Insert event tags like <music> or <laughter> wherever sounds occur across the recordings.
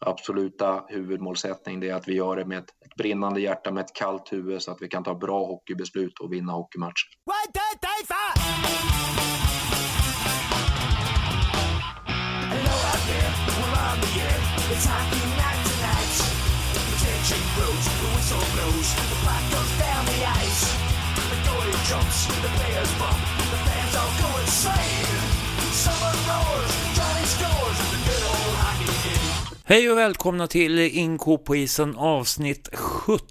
absoluta huvudmålsättning det är att vi gör det med ett, ett brinnande hjärta, med ett kallt huvud så att vi kan ta bra hockeybeslut och vinna hockeymatcher. The players bump, Hej och välkomna till Inko på isen avsnitt 70.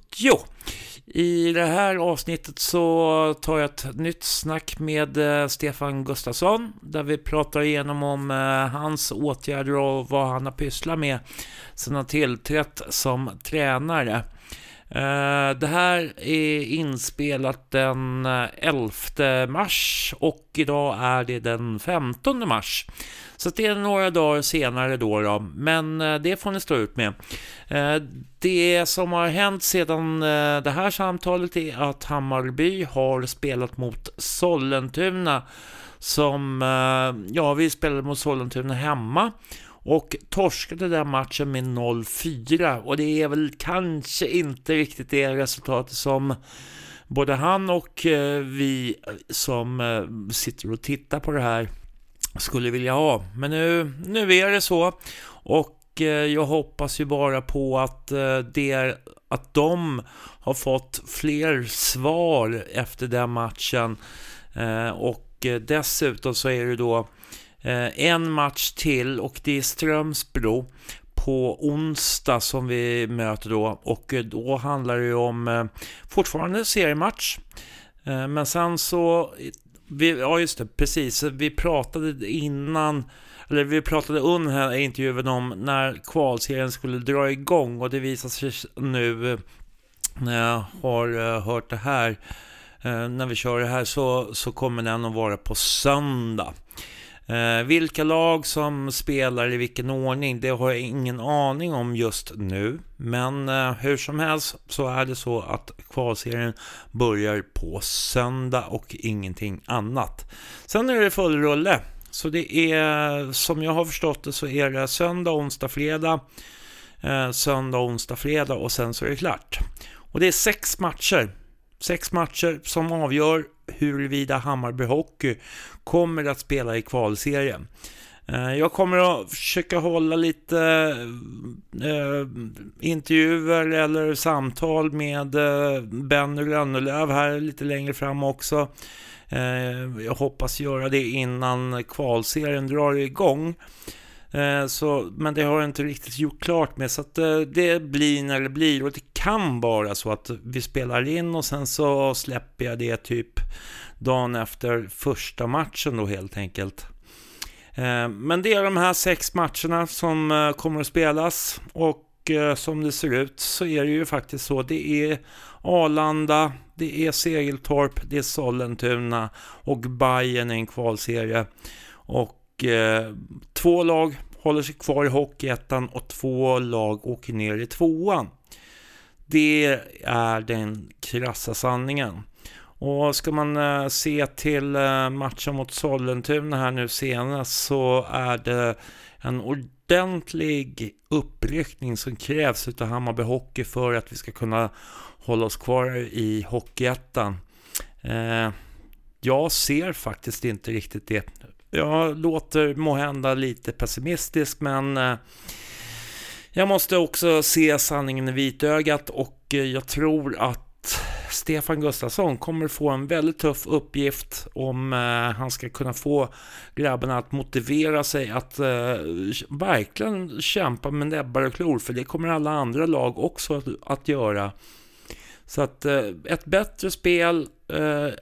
I det här avsnittet så tar jag ett nytt snack med eh, Stefan Gustafsson där vi pratar igenom om eh, hans åtgärder och vad han har pysslat med sedan han tillträtt som tränare. Eh, det här är inspelat den eh, 11 mars och idag är det den 15 mars. Så det är några dagar senare då, då, men eh, det får ni stå ut med. Det som har hänt sedan det här samtalet är att Hammarby har spelat mot Sollentuna som, ja vi spelade mot Sollentuna hemma och torskade den matchen med 0-4 och det är väl kanske inte riktigt det resultatet som både han och eh, vi som eh, sitter och tittar på det här skulle vilja ha. Men nu, nu är det så. Och eh, jag hoppas ju bara på att, det är att de har fått fler svar efter den matchen. Och dessutom så är det då Eh, en match till och det är Strömsbro på onsdag som vi möter då och eh, då handlar det ju om eh, fortfarande seriematch. Men sen så vi, ja, just det, precis. Vi pratade innan, eller vi pratade under här intervjun om när kvalserien skulle dra igång och det visar sig nu när jag har hört det här, när vi kör det här så, så kommer den att vara på söndag. Eh, vilka lag som spelar i vilken ordning, det har jag ingen aning om just nu. Men eh, hur som helst så är det så att kvalserien börjar på söndag och ingenting annat. Sen är det full rulle. Så det är, som jag har förstått det, så är det söndag, onsdag, fredag. Eh, söndag, onsdag, fredag och sen så är det klart. Och det är sex matcher. Sex matcher som avgör huruvida Hammarby Hockey kommer att spela i kvalserien. Eh, jag kommer att försöka hålla lite eh, intervjuer eller samtal med eh, Benny Rönnelöv här lite längre fram också. Eh, jag hoppas göra det innan kvalserien drar igång. Eh, Eh, så, men det har jag inte riktigt gjort klart med, så att eh, det blir när det blir. Och det kan vara så att vi spelar in och sen så släpper jag det typ dagen efter första matchen då helt enkelt. Eh, men det är de här sex matcherna som kommer att spelas och som det ser ut så är det ju faktiskt så. Det är Arlanda, det är Segeltorp, det är Sollentuna och Bayern i en kvalserie. Och eh, två lag håller sig kvar i Hockeyettan och två lag åker ner i tvåan. Det är den krassa sanningen. Och ska man eh, se till eh, matchen mot Sollentuna här nu senast så är det en ordentlig uppryckning som krävs utav Hammarby Hockey för att vi ska kunna hålla oss kvar i Hockeyettan. Eh, jag ser faktiskt inte riktigt det jag låter måhända lite pessimistisk, men eh, jag måste också se sanningen i vitögat och eh, jag tror att Stefan Gustafsson kommer få en väldigt tuff uppgift om eh, han ska kunna få grabbarna att motivera sig att verkligen kämpa med näbbar och klor, för det kommer alla andra lag också att göra. Så att ett bättre spel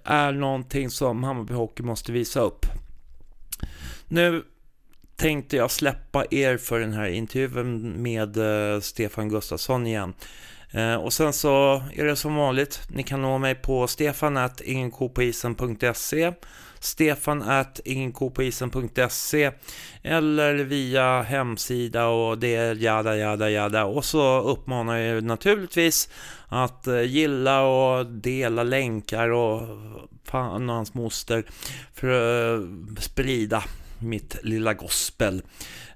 är någonting som Hammarby Hockey måste visa upp. Nu tänkte jag släppa er för den här intervjun med eh, Stefan Gustafsson igen. Eh, och sen så är det som vanligt, ni kan nå mig på stefanat.ingenkopoisen.se stefanat.ingenkopoisen.se eller via hemsida och det är jada jada jada och så uppmanar jag naturligtvis att eh, gilla och dela länkar och fan och hans moster för att sprida mitt lilla gospel.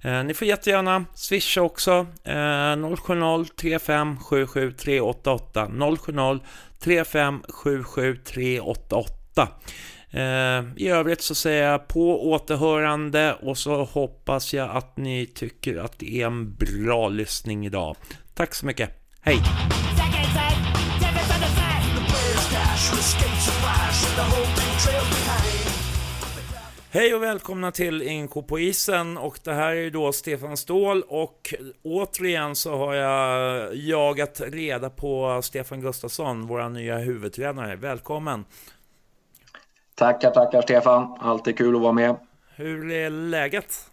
Eh, ni får jättegärna swisha också. Eh, 070-3577 388 070 35 77 388 i övrigt så säger jag på återhörande och så hoppas jag att ni tycker att det är en bra lyssning idag. Tack så mycket. Hej! Hej och välkomna till Inko på isen och det här är då Stefan Ståhl och återigen så har jag jagat reda på Stefan Gustafsson, vår nya huvudtränare. Välkommen! Tackar, tackar Stefan. Alltid kul att vara med. Hur är läget?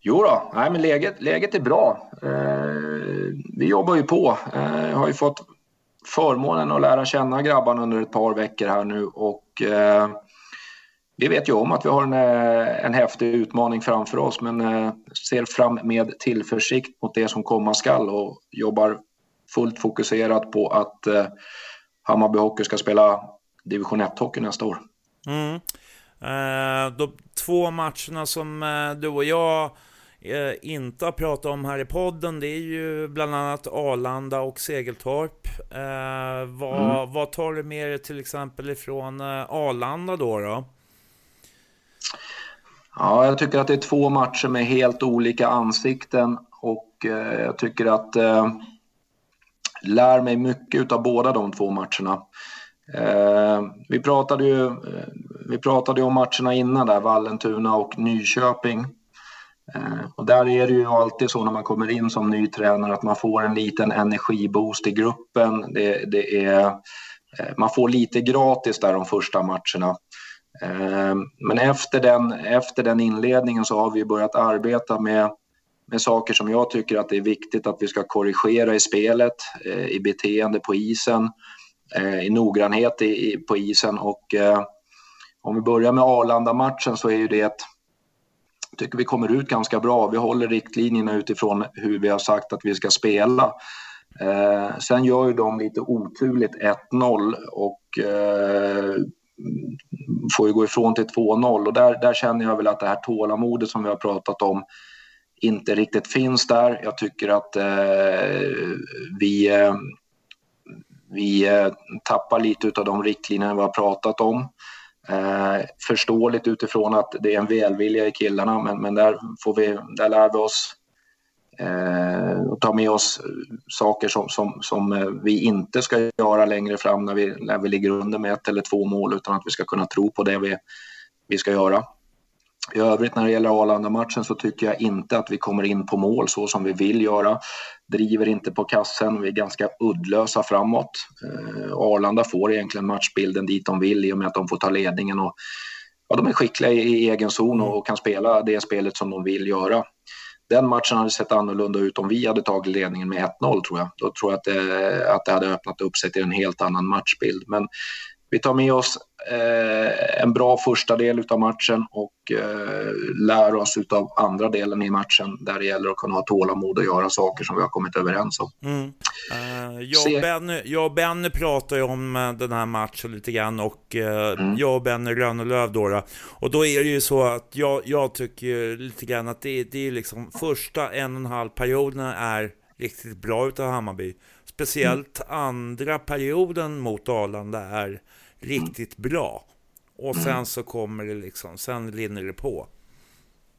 Jo då, nej, men läget, läget är bra. Eh, vi jobbar ju på. Eh, har ju fått förmånen att lära känna grabbarna under ett par veckor här nu och eh, vi vet ju om att vi har en, eh, en häftig utmaning framför oss men eh, ser fram med tillförsikt mot det som komma skall och jobbar fullt fokuserat på att eh, Hammarby Hockey ska spela division 1-hockey nästa år. Mm. De två matcherna som du och jag inte har pratat om här i podden, det är ju bland annat Arlanda och Segeltorp. Vad, mm. vad tar du med dig till exempel ifrån Arlanda då? då? Ja, jag tycker att det är två matcher med helt olika ansikten och eh, jag tycker att eh, lär mig mycket av båda de två matcherna. Eh, vi, pratade ju, eh, vi pratade ju om matcherna innan där, Vallentuna och Nyköping. Eh, och där är det ju alltid så när man kommer in som ny tränare att man får en liten energiboost i gruppen. Det, det är, eh, man får lite gratis där de första matcherna. Ehm, men efter den, efter den inledningen så har vi börjat arbeta med, med saker som jag tycker att det är viktigt att vi ska korrigera i spelet, eh, i beteende på isen eh, i noggrannhet i, på isen. Och eh, om vi börjar med Arlanda-matchen så är ju det ett tycker vi kommer ut ganska bra. Vi håller riktlinjerna utifrån hur vi har sagt att vi ska spela. Eh, sen gör ju de lite oturligt 1-0 och eh, får ju gå ifrån till 2-0 och där, där känner jag väl att det här tålamodet som vi har pratat om inte riktigt finns där. Jag tycker att eh, vi eh, vi eh, tappar lite av de riktlinjer vi har pratat om. Eh, förståeligt utifrån att det är en välvilja i killarna men, men där, får vi, där lär vi oss eh, och ta med oss saker som, som, som eh, vi inte ska göra längre fram när vi, när vi ligger under med ett eller två mål utan att vi ska kunna tro på det vi, vi ska göra. I övrigt när det gäller Arlanda-matchen så tycker jag inte att vi kommer in på mål så som vi vill göra. Driver inte på kassen, vi är ganska uddlösa framåt. Eh, Arlanda får egentligen matchbilden dit de vill i och med att de får ta ledningen. Och, ja, de är skickliga i egen zon och kan spela det spelet som de vill göra. Den matchen hade sett annorlunda ut om vi hade tagit ledningen med 1-0 tror jag. Då tror jag att det, att det hade öppnat upp sig till en helt annan matchbild. Men vi tar med oss eh, en bra första del av matchen och eh, lär oss av andra delen i matchen där det gäller att kunna ha tålamod och göra saker som vi har kommit överens om. Mm. Uh, jag, och Benny, jag och Benny pratar ju om uh, den här matchen lite grann och uh, mm. jag och Benny Rönnelöv då, då, Och då är det ju så att jag, jag tycker lite grann att det, det är liksom första en och en halv perioden är riktigt bra utav Hammarby. Speciellt mm. andra perioden mot Arlanda är riktigt bra. Och sen mm. så kommer det liksom, sen linner det på.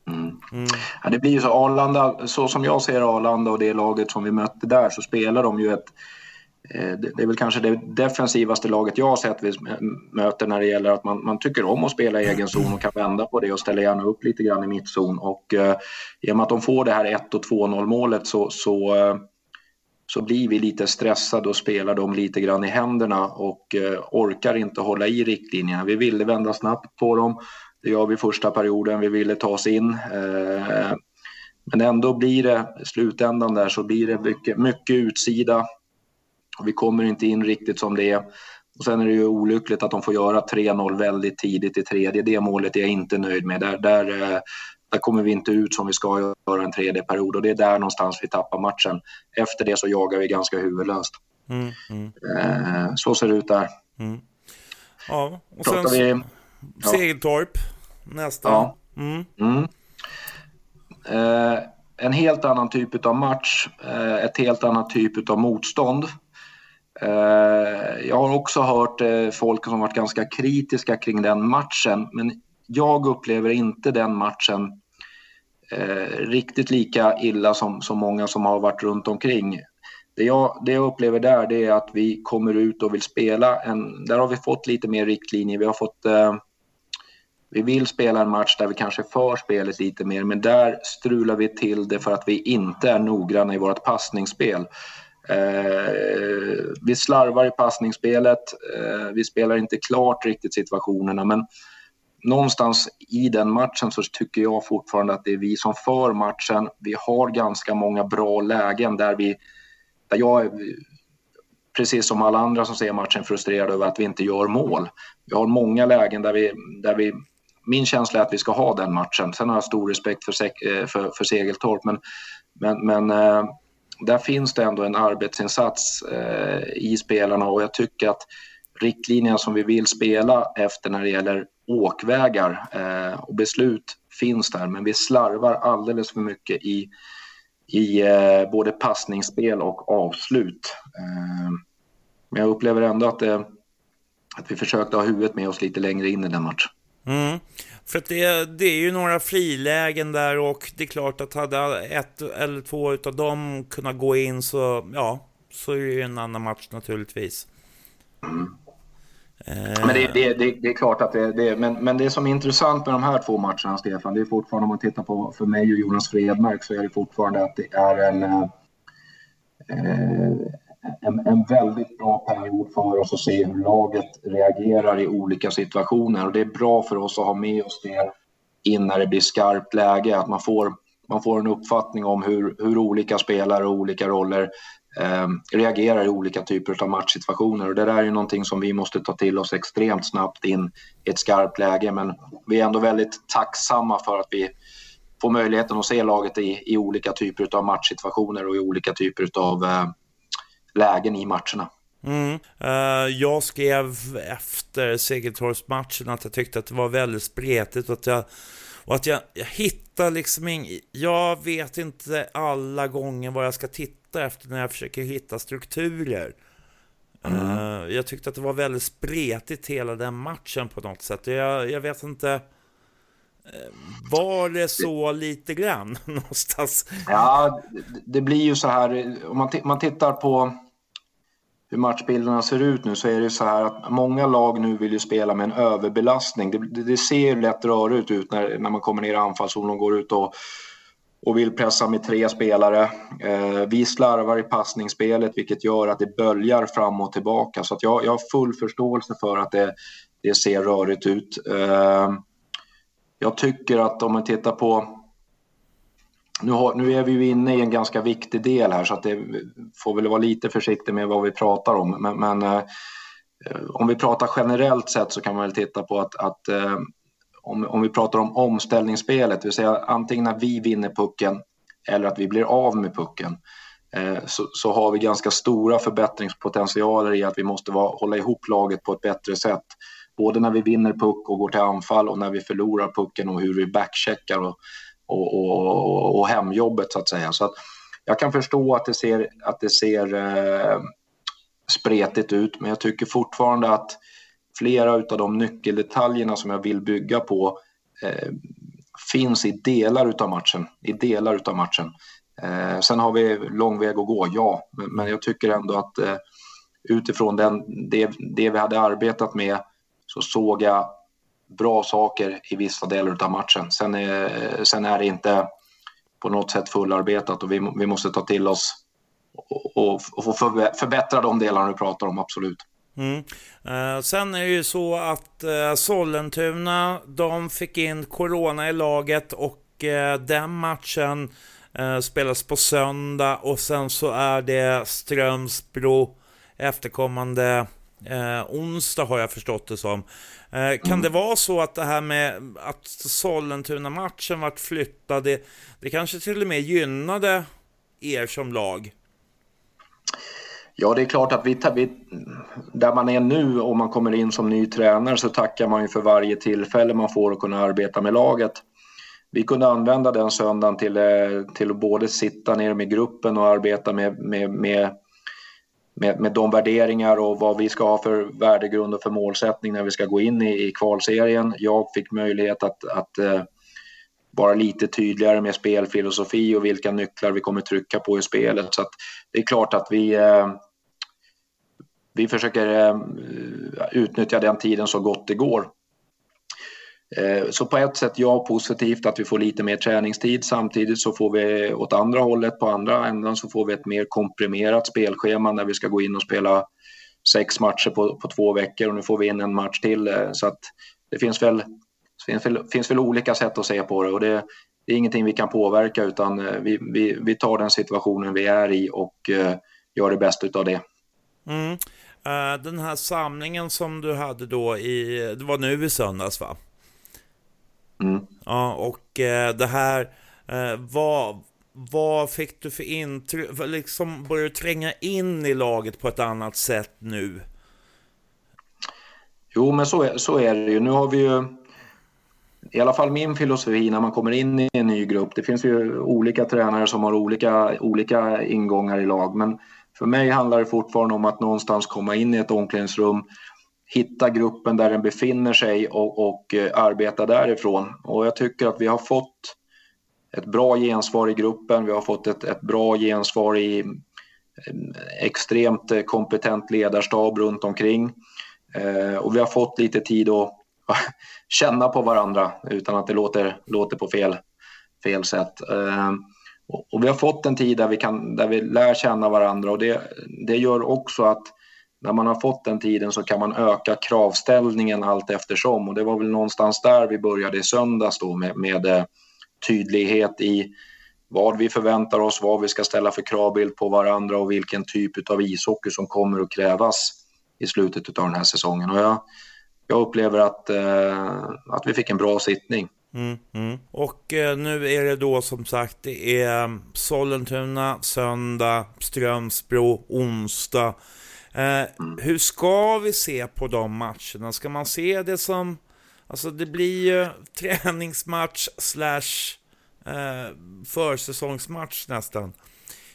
Mm. Mm. Ja, det blir ju så Arlanda, så som jag ser Arlanda och det laget som vi mötte där så spelar de ju ett eh, det är väl kanske det defensivaste laget jag har sett vi möter när det gäller att man, man tycker om att spela i egen zon och kan vända på det och ställa gärna upp lite grann i mittzon. Och eh, i och med att de får det här 1 och 2-0 målet så, så eh, så blir vi lite stressade och spelar dem lite grann i händerna och eh, orkar inte hålla i riktlinjerna. Vi ville vända snabbt på dem. Det gör vi första perioden. Vi ville ta oss in. Eh, men ändå blir det, i slutändan där så blir det mycket, mycket utsida. Vi kommer inte in riktigt som det är. Och sen är det ju olyckligt att de får göra 3-0 väldigt tidigt i tredje. Det målet är jag inte nöjd med. Där, där, eh, där kommer vi inte ut som vi ska göra en tredje period och det är där någonstans vi tappar matchen. Efter det så jagar vi ganska huvudlöst. Mm, mm. Eh, så ser det ut där. Mm. Ja, och sen vi, ja. Segeltorp nästa. Ja. Mm. Mm. Eh, en helt annan typ av match, eh, ett helt annat typ av motstånd. Eh, jag har också hört folk som varit ganska kritiska kring den matchen, men jag upplever inte den matchen Eh, riktigt lika illa som, som många som har varit runt omkring. Det jag, det jag upplever där det är att vi kommer ut och vill spela. En, där har vi fått lite mer riktlinjer. Vi har fått eh, vi vill spela en match där vi kanske för spelet lite mer, men där strular vi till det för att vi inte är noggranna i vårt passningsspel. Eh, vi slarvar i passningsspelet, eh, vi spelar inte klart riktigt situationerna, men någonstans i den matchen så tycker jag fortfarande att det är vi som för matchen. Vi har ganska många bra lägen där vi, där jag precis som alla andra som ser matchen frustrerad över att vi inte gör mål. Vi har många lägen där vi, där vi min känsla är att vi ska ha den matchen. Sen har jag stor respekt för, eh, för, för Segeltorp, men, men, men äh, där finns det ändå en arbetsinsats äh, i spelarna och jag tycker att riktlinjerna som vi vill spela efter när det gäller åkvägar äh, och beslut finns där, men vi slarvar alldeles för mycket i, i både passningsspel och avslut. Men jag upplever ändå att, det, att vi försökte ha huvudet med oss lite längre in i den matchen. Mm. För att det, det är ju några frilägen där och det är klart att hade ett eller två utav dem kunnat gå in så, ja, så är det ju en annan match naturligtvis. Mm. Men det, det, det, det, är klart att det, det men, men det som är intressant med de här två matcherna, Stefan, det är fortfarande om man tittar på för mig och Jonas Fredmark så är det fortfarande att det är en, eh, en, en, väldigt bra period för oss att se hur laget reagerar i olika situationer. Och det är bra för oss att ha med oss det in när det blir skarpt läge, att man får, man får en uppfattning om hur, hur olika spelare och olika roller eh, reagerar i olika typer av matchsituationer. Och det där är ju någonting som vi måste ta till oss extremt snabbt in i ett skarpt läge. Men vi är ändå väldigt tacksamma för att vi får möjligheten att se laget i, i olika typer av matchsituationer och i olika typer av eh, lägen i matcherna. Mm. Uh, jag skrev efter Segeltorpsmatchen att jag tyckte att det var väldigt spretigt och att jag, och att jag, jag hittar liksom ing, Jag vet inte alla gånger vad jag ska titta efter när jag försöker hitta strukturer. Mm. Uh, jag tyckte att det var väldigt spretigt hela den matchen på något sätt. Jag, jag vet inte. Eh, var det så lite grann <laughs> någonstans? Ja, det blir ju så här. Om man, man tittar på hur matchbilderna ser ut nu så är det så här att många lag nu vill ju spela med en överbelastning. Det, det, det ser lätt rörigt ut när, när man kommer ner i anfallszon och går ut och, och vill pressa med tre spelare. Eh, vi slarvar i passningsspelet vilket gör att det böljar fram och tillbaka. Så att jag, jag har full förståelse för att det, det ser rörigt ut. Eh, jag tycker att om man tittar på nu, har, nu är vi ju inne i en ganska viktig del här så att det får väl vara lite försiktig med vad vi pratar om. Men, men eh, om vi pratar generellt sett så kan man väl titta på att, att eh, om, om vi pratar om omställningsspelet, det vill säga antingen när vi vinner pucken eller att vi blir av med pucken, eh, så, så, har vi ganska stora förbättringspotentialer i att vi måste vara, hålla ihop laget på ett bättre sätt. Både när vi vinner puck och går till anfall och när vi förlorar pucken och hur vi backcheckar och och, och, och hemjobbet så att säga. Så att jag kan förstå att det ser, att det ser eh, spretigt ut, men jag tycker fortfarande att flera av de nyckeldetaljerna som jag vill bygga på eh, finns i delar av matchen. I delar utav matchen. Eh, sen har vi lång väg att gå, ja, men, men jag tycker ändå att eh, utifrån den, det, det vi hade arbetat med så såg jag bra saker i vissa delar av matchen. Sen är, sen är det inte på något sätt fullarbetat och vi, vi måste ta till oss och, och, och förbättra de delarna du pratar om, absolut. Mm. Eh, sen är det ju så att eh, Sollentuna, de fick in Corona i laget och eh, den matchen eh, spelas på söndag och sen så är det Strömsbro efterkommande eh, onsdag har jag förstått det som. Eh, kan mm. det vara så att det här med att Sollentuna-matchen vart flyttad, det, det kanske till och med gynnade er som lag? Ja, det är klart att vi, vi, där man är nu och man kommer in som ny tränare så tackar man ju för varje tillfälle man får att kunna arbeta med laget. vi kunde använda den söndagen till, eh, till att både sitta ner med gruppen och arbeta med, med, med, med, med de värderingar och vad vi ska ha för värdegrund och för målsättning när vi ska gå in i, i kvalserien. Jag fick möjlighet att, att eh, vara lite tydligare med spelfilosofi och vilka nycklar vi kommer trycka på i spelet. Så det är klart att vi, eh, vi försöker eh, utnyttja den tiden så gott det går. Eh, så på ett sätt ja, positivt att vi får lite mer träningstid. Samtidigt så får vi åt andra hållet, på andra änden så får vi ett mer komprimerat spelschema när vi ska gå in och spela sex matcher på, på två veckor och nu får vi in en match till. Eh, så att det finns väl finns väl, finns väl olika sätt att se på det och det, det är ingenting vi kan påverka utan vi, vi, vi tar den situationen vi är i och gör det bästa av det. Mm. Uh, den här samlingen som du hade då i, det var nu i söndags va? Mm. Ja, och uh, det här, vad, vad fick du för intryck? Liksom börjar du tränga in i laget på ett annat sätt nu? Jo, men så är, så är det ju. Nu har vi ju i alla fall min filosofi när man kommer in i en ny grupp. Det finns ju olika tränare som har olika, olika ingångar i lag. Men för mig handlar det fortfarande om att någonstans komma in i ett omklädningsrum, hitta gruppen där den befinner sig och, och eh, arbeta därifrån. Och jag tycker att vi har fått ett bra gensvar i gruppen. Vi har fått ett, ett bra gensvar i eh, extremt eh, kompetent ledarstab runt omkring. Och vi har fått lite tid att <laughs> känna på varandra utan att det låter, låter på fel, fel sätt. Eh, och vi har fått en tid där vi, kan, där vi lär känna varandra och det, det gör också att när man har fått den tiden så kan man öka kravställningen allt eftersom och det var väl någonstans där vi började i söndags då med, med eh, tydlighet i vad vi förväntar oss, vad vi ska ställa för kravbild på varandra och vilken typ av ishockey som kommer att krävas i slutet av den här säsongen. Och jag, jag upplever att, eh, att vi fick en bra sittning. Mm, mm. Och eh, nu är det då som sagt, det är Sollentuna söndag, Strömsbro onsdag. Eh. Hur ska vi se på de matcherna? Ska man se det som, alltså det blir ju träningsmatch slash eh, försäsongsmatch nästan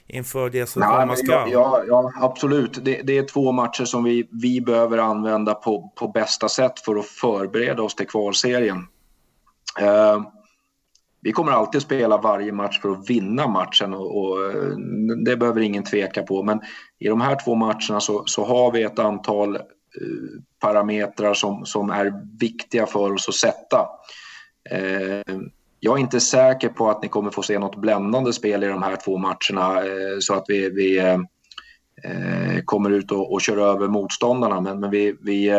inför det som komma skall? Ja, ja, absolut. Det, det, är två matcher som vi, vi behöver använda på, på bästa sätt för att förbereda oss till kvalserien. Eh, vi kommer alltid spela varje match för att vinna matchen och, och, eh, det behöver ingen tveka på. Men i de här två matcherna så, så har vi ett antal eh, parametrar som, som är viktiga för oss att sätta. Eh, jag är inte säker på att ni kommer få se något bländande spel i de här två matcherna eh, så att vi, vi eh, eh kommer ut och, och kör över motståndarna. Men, men vi, vi,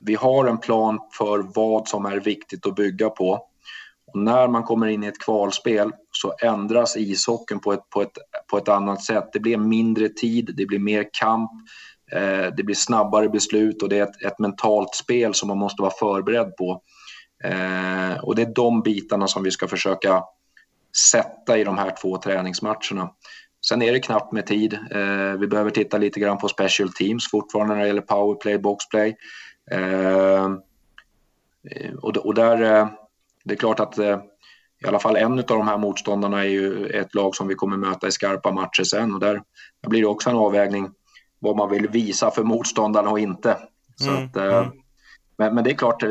vi har en plan för vad som är viktigt att bygga på. Och när man kommer in i ett kvalspel så ändras ishockeyn på ett, på, ett, på ett annat sätt. Det blir mindre tid, det blir mer kamp, eh, det blir snabbare beslut och det är ett, ett mentalt spel som man måste vara förberedd på. Eh, och det är de bitarna som vi ska försöka sätta i de här två träningsmatcherna. Sen är det knappt med tid. Eh, vi behöver titta lite grann på special teams fortfarande när det gäller powerplay, boxplay. Eh, och, och där, eh, det är klart att eh, i alla fall en av de här motståndarna är ju ett lag som vi kommer möta i skarpa matcher sen och där, där blir det också en avvägning vad man vill visa för motståndarna och inte. Så mm, att, eh, mm. Men, men det är klart,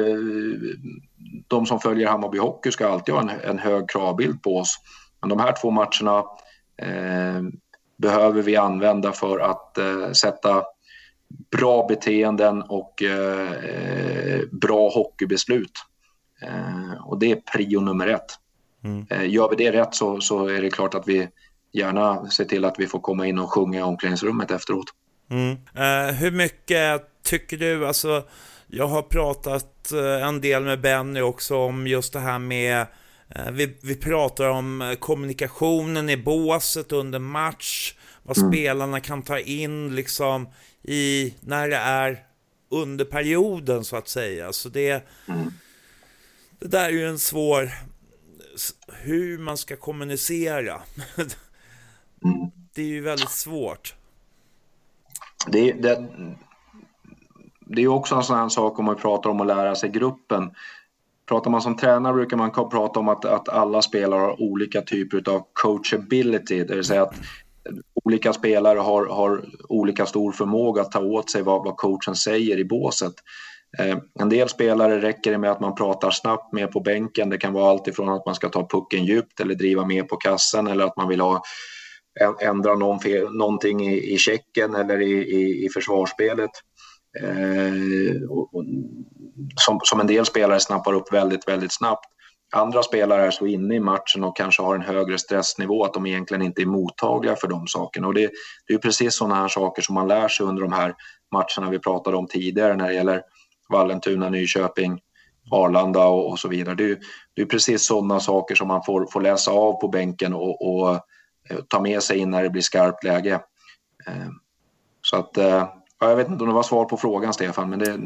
de som följer Hammarby Hockey ska alltid ha en, en hög kravbild på oss. Men de här två matcherna eh, behöver vi använda för att eh, sätta bra beteenden och eh, bra hockeybeslut. Eh, och det är prio nummer ett. Mm. Eh, gör vi det rätt så, så är det klart att vi gärna ser till att vi får komma in och sjunga i omklädningsrummet efteråt. Mm. Uh, hur mycket tycker du, alltså jag har pratat eh, en del med Benny också om just det här med eh, vi, vi pratar om eh, kommunikationen i båset under match, vad mm. spelarna kan ta in liksom i när det är under perioden så att säga. Så det, mm. det där är ju en svår, hur man ska kommunicera. Mm. det är ju väldigt svårt. Det, det, det är också en sån här sak om man pratar om att lära sig gruppen. pratar man som tränare brukar man prata om att, att alla spelare har olika typer av coachability, det vill säga att olika spelare har, har olika stor förmåga att ta åt sig vad, vad coachen säger i båset. Eh, en del spelare räcker det med att man pratar snabbt med på bänken. Det kan vara allt ifrån att man ska ta pucken djupt eller driva med på kassen eller att man vill ha ändra någon fel, någonting i, i checken eller i, i, i försvarsspelet. Eh, och, och, som, som en del spelare snappar upp väldigt, väldigt snabbt. Andra spelare är så inne i matchen och kanske har en högre stressnivå att de egentligen inte är mottagliga för de sakerna. Och det, det är precis sådana här saker som man lär sig under de här matcherna vi pratade om tidigare när det gäller Vallentuna, Nyköping, Arlanda och, och så vidare. Det är, det är precis sådana saker som man får, får läsa av på bänken och, och eh, ta med sig in när det blir skarpt läge. Eh, så att, eh, jag vet inte om det var svar på frågan Stefan, men det,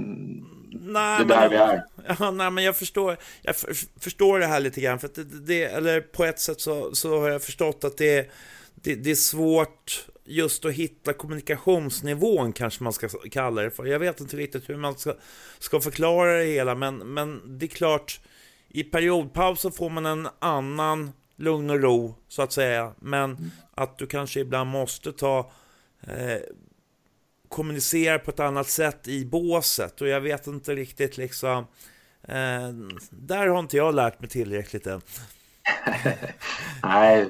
nej, det är där vi är. <laughs> Ja, nej, men jag förstår, jag förstår det här lite grann. För det, det, eller på ett sätt så, så har jag förstått att det, det, det är svårt just att hitta kommunikationsnivån kanske man ska kalla det för. Jag vet inte riktigt hur man ska, ska förklara det hela, men, men det är klart, i periodpausen får man en annan lugn och ro, så att säga. Men mm. att du kanske ibland måste ta eh, kommunicerar på ett annat sätt i båset och jag vet inte riktigt liksom eh, där har inte jag lärt mig tillräckligt än. <laughs> Nej,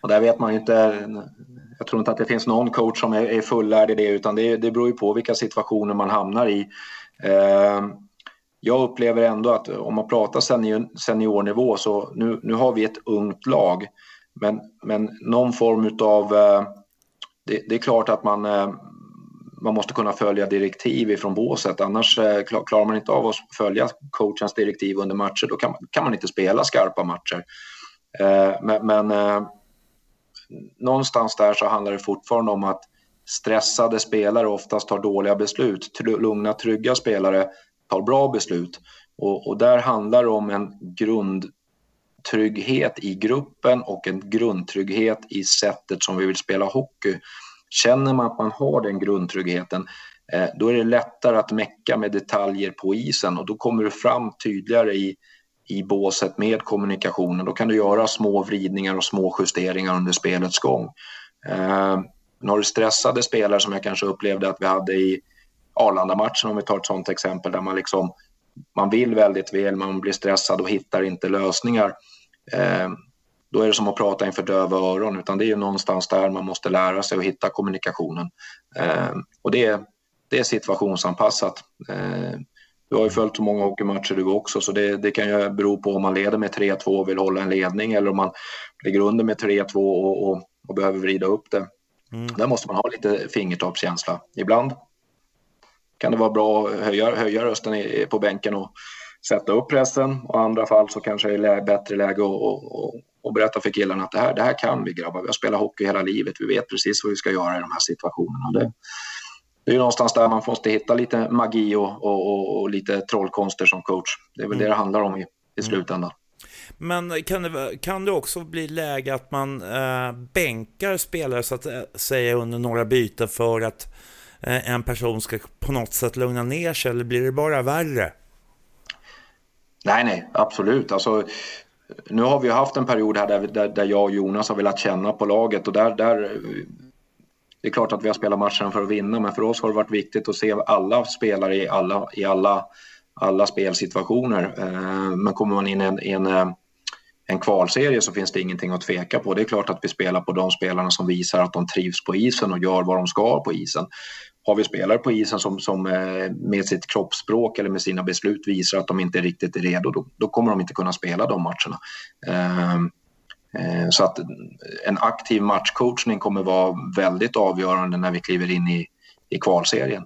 och där vet man ju inte jag tror inte att det finns någon coach som är, är fullärd i det utan det, det beror ju på vilka situationer man hamnar i. Eh, jag upplever ändå att om man pratar senior, seniornivå så nu, nu har vi ett ungt lag men, men någon form av eh, det, det, är klart att man, eh, man måste kunna följa direktiv ifrån båset annars eh, klarar man inte av att följa coachens direktiv under matcher då kan, kan man inte spela skarpa matcher. Eh, men, men någonstans där så handlar det fortfarande om att stressade spelare oftast tar dåliga beslut. Lugna, trygga spelare tar bra beslut. Och, och där handlar det om en grundtrygghet i gruppen och en grundtrygghet i sättet som vi vill spela hockey. Känner man att man har den grundtryggheten eh, då är det lättare att mecka med detaljer på isen och då kommer du fram tydligare i i båset med kommunikationen. Då kan du göra små vridningar och små justeringar under spelets gång. Eh, har du stressade spelare som jag kanske upplevde att vi hade i Arlanda-matchen om vi tar ett sånt exempel där man liksom man vill väldigt väl, man blir stressad och hittar inte lösningar. Eh, då är det som att prata inför döva öron utan det är ju någonstans där man måste lära sig att hitta kommunikationen. Eh, och det, det är situationsanpassat. Eh, du har ju följt så många hockeymatcher du också så det, det kan ju bero på om man leder med 3-2 och vill hålla en ledning eller om man ligger under med 3-2 och, och, och, behöver vrida upp det. Mm. Där måste man ha lite fingertoppskänsla. Ibland kan det vara bra att höja, höja rösten i, på bänken och sätta upp pressen och i andra fall så kanske det är bättre läge att och, och, och berätta för killarna att det här, det här kan vi grabbar. Vi har spelat hockey hela livet. Vi vet precis vad vi ska göra i de här situationerna. Det, det är någonstans där man måste hitta lite magi och, och, och lite trollkonster som coach. Det är väl mm. det det handlar om i, i mm. slutändan. Men kan det, kan det också bli läge att man äh, bänkar spelare så att äh, säga under några byten för att äh, en person ska på något sätt lugna ner sig eller blir det bara värre? Nej, nej, absolut. Alltså, nu har vi haft en period här där, där, där jag och Jonas har velat känna på laget och där, där eh, det är klart att vi har spelat matchen för att vinna, men för oss har det varit viktigt att se alla spelare i alla, i alla, alla spelsituationer. Eh, men kommer man in i en, en, eh, en kvalserie så finns det ingenting att tveka på. Det är klart att vi spelar på de spelarna som visar att de trivs på isen och gör vad de ska på isen. Har vi spelare på isen som, som eh, med sitt kroppsspråk eller med sina beslut visar att de inte riktigt är redo, då, då kommer de inte kunna spela de matcherna. Ehm, eh, så att en aktiv matchcoachning kommer vara väldigt avgörande när vi kliver in i, i kvalserien.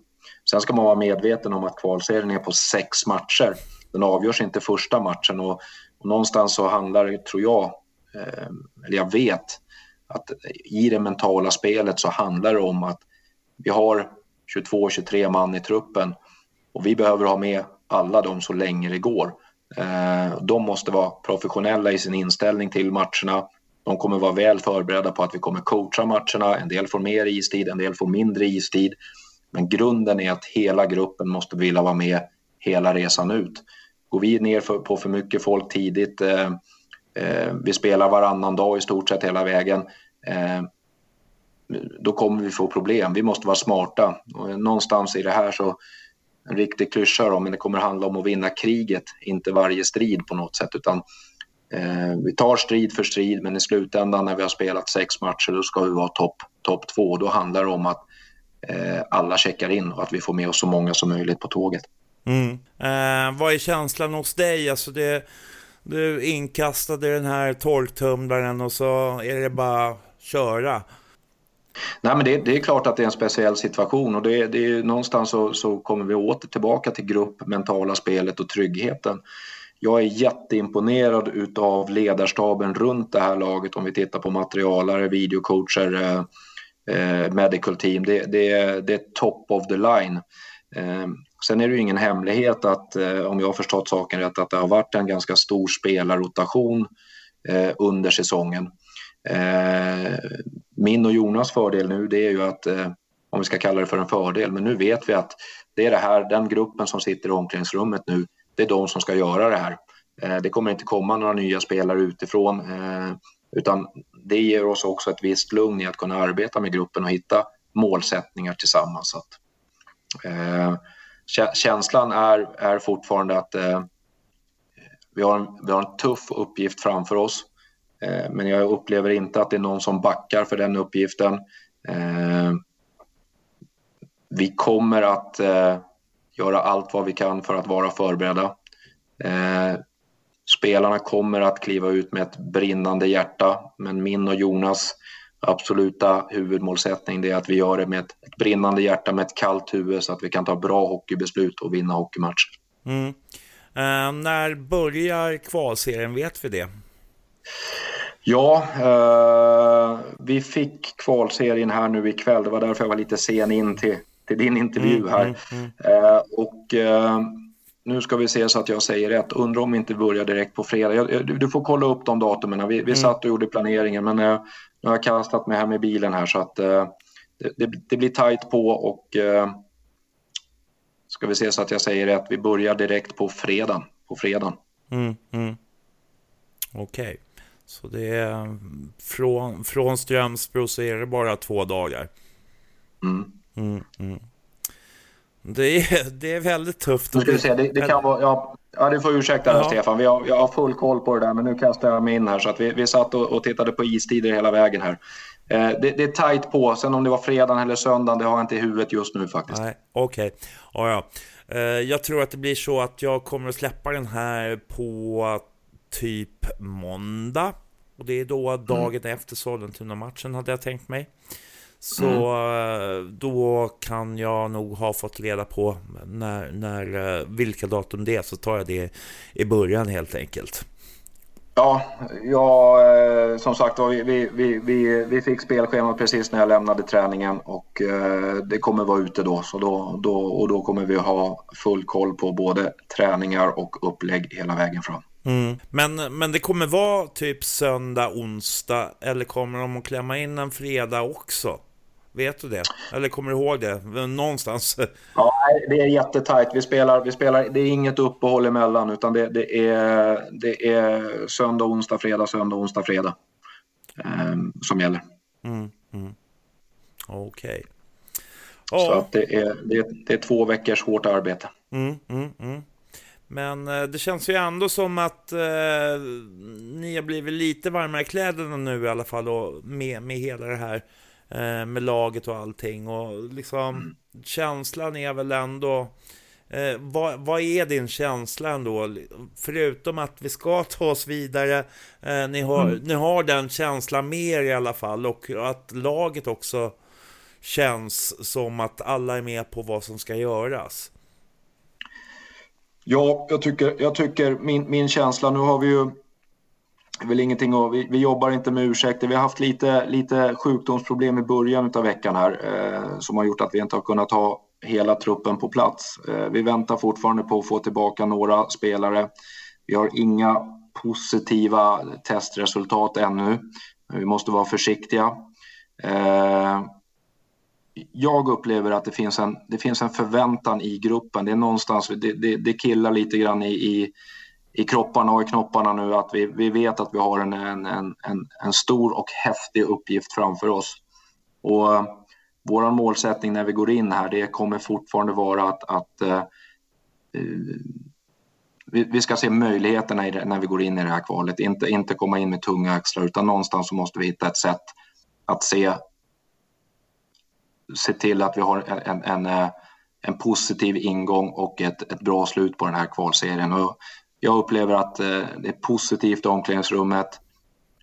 Sen ska man vara medveten om att kvalserien är på sex matcher. Den avgörs inte första matchen och, och någonstans så handlar det, tror jag, ehm, eller jag vet, att i det mentala spelet så handlar det om att vi har 22-23 man i truppen och vi behöver ha med alla dem så länge det går. Ehm, de måste vara professionella i sin inställning till matcherna. De kommer vara väl förberedda på att vi kommer coacha matcherna. En del får mer istid, en del får mindre istid. Men grunden är att hela gruppen måste vilja vara med hela resan ut går vi ner för, på för mycket folk tidigt, eh, eh, vi spelar varannan dag i stort sett hela vägen, eh, då kommer vi få problem. Vi måste vara smarta. Och någonstans i det här så, en riktig klyscha då, men det kommer handla om att vinna kriget, inte varje strid på något sätt, utan eh, vi tar strid för strid, men i slutändan när vi har spelat sex matcher, då ska vi vara topp top två. Då handlar det om att eh, alla checkar in och att vi får med oss så många som möjligt på tåget. Mm. Eh, vad är känslan hos dig? Alltså det, du inkastade den här torktumlaren och så är det bara köra. Nej, men det, det, är klart att det är en speciell situation och det, det är någonstans så, så, kommer vi åter tillbaka till grupp, mentala spelet och tryggheten. Jag är jätteimponerad utav ledarstaben runt det här laget om vi tittar på materialare, videocoacher, eh, eh, medical team. Det, det, det, är top of the line. Ehm, sen är det ju ingen hemlighet att, eh, om jag har förstått saken rätt, att det har varit en ganska stor spelarrotation eh, under säsongen. Ehm, min och Jonas fördel nu det är ju att, eh, om vi ska kalla det för en fördel, men nu vet vi att det är det här, den gruppen som sitter i omklädningsrummet nu, det är de som ska göra det här. Ehm, det kommer inte komma några nya spelare utifrån, utan det ger oss också ett visst lugn i att kunna arbeta med gruppen och hitta målsättningar tillsammans. Så att, Eh, känslan är, är fortfarande att eh, vi, har en, vi har en tuff uppgift framför oss. Eh, men jag upplever inte att det är någon som backar för den uppgiften. Eh, vi kommer att eh, göra allt vad vi kan för att vara förberedda. Eh, spelarna kommer att kliva ut med ett brinnande hjärta, men min och Jonas absoluta huvudmålsättning är att vi gör det med ett, ett, brinnande hjärta med ett kallt huvud så att vi kan ta bra hockeybeslut och vinna hockeymatcher. Mm. Uh, när börjar kvalserien? Vet vi det? Ja, eh, vi fick kvalserien här nu ikväll. Det var därför jag var lite sen in till, till din intervju mm, här. Mm, mm, mm. och eh, nu ska vi se så att jag säger rätt. Undrar om vi inte börjar direkt på fredag. Du, får kolla upp de datumen. Vi, vi mm. satt och gjorde planeringen men eh, nu har jag kastat mig här med bilen här så att eh, det, det, blir tajt på och eh, ska vi se så att jag säger rätt. Vi börjar direkt på fredag. På fredagen. Mm, Okej. Okay. Så det är från, från Strömsbro så är det bara två dagar. Mm. Det, är, <laughs> det är väldigt tufft. Nu se, det, det kan vara, ja, ja, du får ursäkta ja. Stefan. Vi har, jag har full koll på det där, men nu kastar jag mig in här. Så att vi, vi satt och, och tittade på istider hela vägen här. Eh, det, det, är tajt på. Sen om det var fredagen eller söndagen, det har jag inte i huvudet just nu faktiskt. okej. Okay. Ja, ja. Eh, jag tror att det blir så att jag kommer att släppa den här på typ måndag. Och det är då mm. dagen mm. efter Sollentuna-matchen hade jag tänkt mig. Så mm. då kan jag nog ha fått reda på när, när, eh, vilka datum det är så tar jag det i början helt enkelt. Ja, ja eh, som sagt vi, vi, vi, vi fick spelschema precis när jag lämnade träningen och eh, det kommer vara ute då. Så då, då, och då kommer vi ha full koll på både träningar och upplägg hela vägen fram. Mm. Men, men det kommer vara typ söndag, onsdag eller kommer de att klämma in en fredag också? Vet du det? Eller kommer du ihåg det? Någonstans? Ja, det är jättetajt. Vi spelar, vi spelar, det är inget uppehåll emellan utan det, det, är, det är söndag, onsdag, fredag, söndag, onsdag, fredag eh, som gäller. Mm, mm. Okej. Okay. Så att det, är, det, det, är två veckors hårt arbete. Mm, mm, mm. Men eh, det känns ju ändå som att eh, ni har blivit lite varmare i kläderna nu i alla fall och med, med hela det här med laget och allting och liksom mm. känslan är väl ändå eh, vad, vad, är din känsla ändå? Förutom att vi ska ta oss vidare, eh, ni, har, mm. ni har den känslan mer i alla fall och att laget också känns som att alla är med på vad som ska göras. Ja, jag tycker, jag tycker min, min känsla, nu har vi ju väl ingenting att, vi, vi jobbar inte med ursäkter. Vi har haft lite, lite sjukdomsproblem i början av veckan här eh, som har gjort att vi inte har kunnat ha hela truppen på plats. Eh, vi väntar fortfarande på att få tillbaka några spelare. Vi har inga positiva testresultat ännu. Vi måste vara försiktiga. Eh, jag upplever att det finns, en, det finns en förväntan i gruppen. Det är någonstans, det, det, det killar lite grann i, i, i kropparna och i knopparna nu att vi, vi vet att vi har en, en, en, en stor och häftig uppgift framför oss. Och eh, vår målsättning när vi går in här, det kommer fortfarande vara att, att uh, vi, vi, ska se möjligheterna det, när vi går in i det här kvalet, inte, inte komma in med tunga axlar utan någonstans så måste vi hitta ett sätt att se, se till att vi har en, en, en, en positiv ingång och ett, ett bra slut på den här kvalserien. Och jag upplever att eh, det är positivt i omklädningsrummet.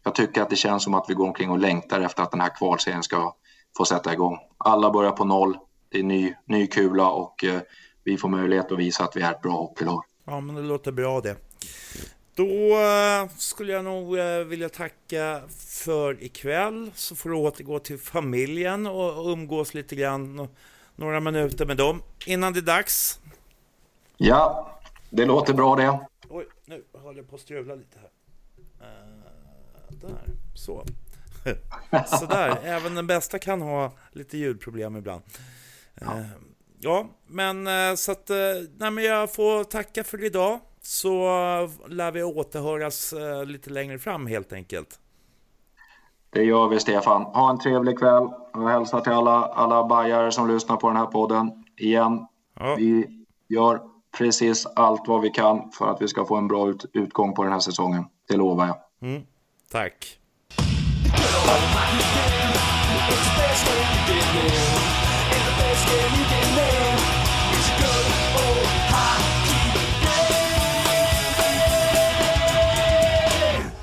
Jag tycker att det känns som att vi går omkring och längtar efter att den här kvalserien ska få sätta igång. Alla börjar på noll. Det är ny, ny kula och eh, vi får möjlighet att visa att vi är ett bra hockeylag. Ja, men det låter bra det. Då eh, skulle jag nog vilja tacka för ikväll. Så får du återgå till familjen och umgås lite grann. Några minuter med dem innan det är dags. Ja, det låter bra det. Nu håller jag på att strula lite här. Uh, där, så. <laughs> Sådär, även den bästa kan ha lite ljudproblem ibland. Ja. Uh, ja, men uh, så att, nej men jag får tacka för idag. Så lär vi återhöras lite längre fram helt enkelt. Det gör vi Stefan. Ha en trevlig kväll och hälsa till alla, alla bajare som lyssnar på den här podden. Igen, ja. vi gör precis allt vad vi kan för att vi ska få en bra ut utgång på den här säsongen. Det lovar jag. Mm. Tack.